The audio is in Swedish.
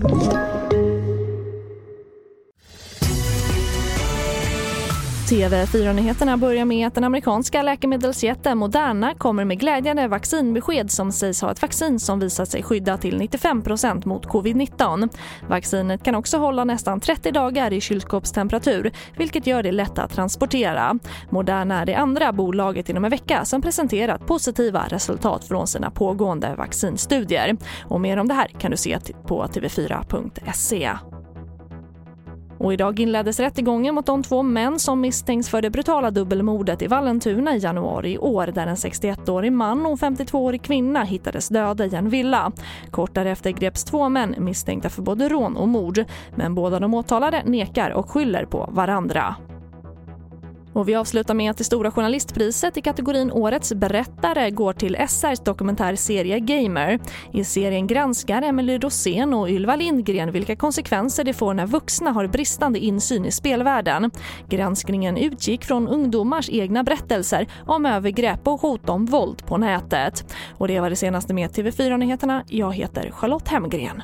Thank you. TV4-nyheterna börjar med att den amerikanska läkemedelsjätten Moderna kommer med glädjande vaccinbesked som sägs ha ett vaccin som visat sig skydda till 95% mot covid-19. Vaccinet kan också hålla nästan 30 dagar i kylskåpstemperatur vilket gör det lätt att transportera. Moderna är det andra bolaget inom en vecka som presenterat positiva resultat från sina pågående vaccinstudier. Och mer om det här kan du se på tv4.se. Och idag inleddes rättegången mot de två män som misstänks för det brutala dubbelmordet i Vallentuna i januari i år där en 61-årig man och en 52-årig kvinna hittades döda i en villa. Kort därefter greps två män misstänkta för både rån och mord men båda de åtalade nekar och skyller på varandra. Och vi avslutar med att det stora journalistpriset i kategorin Årets berättare går till SRs dokumentärserie Gamer. I serien granskar Emily Rosén och Ylva Lindgren vilka konsekvenser det får när vuxna har bristande insyn i spelvärlden. Granskningen utgick från ungdomars egna berättelser om övergrepp och hot om våld på nätet. Och det var det senaste med TV4 Nyheterna. Jag heter Charlotte Hemgren.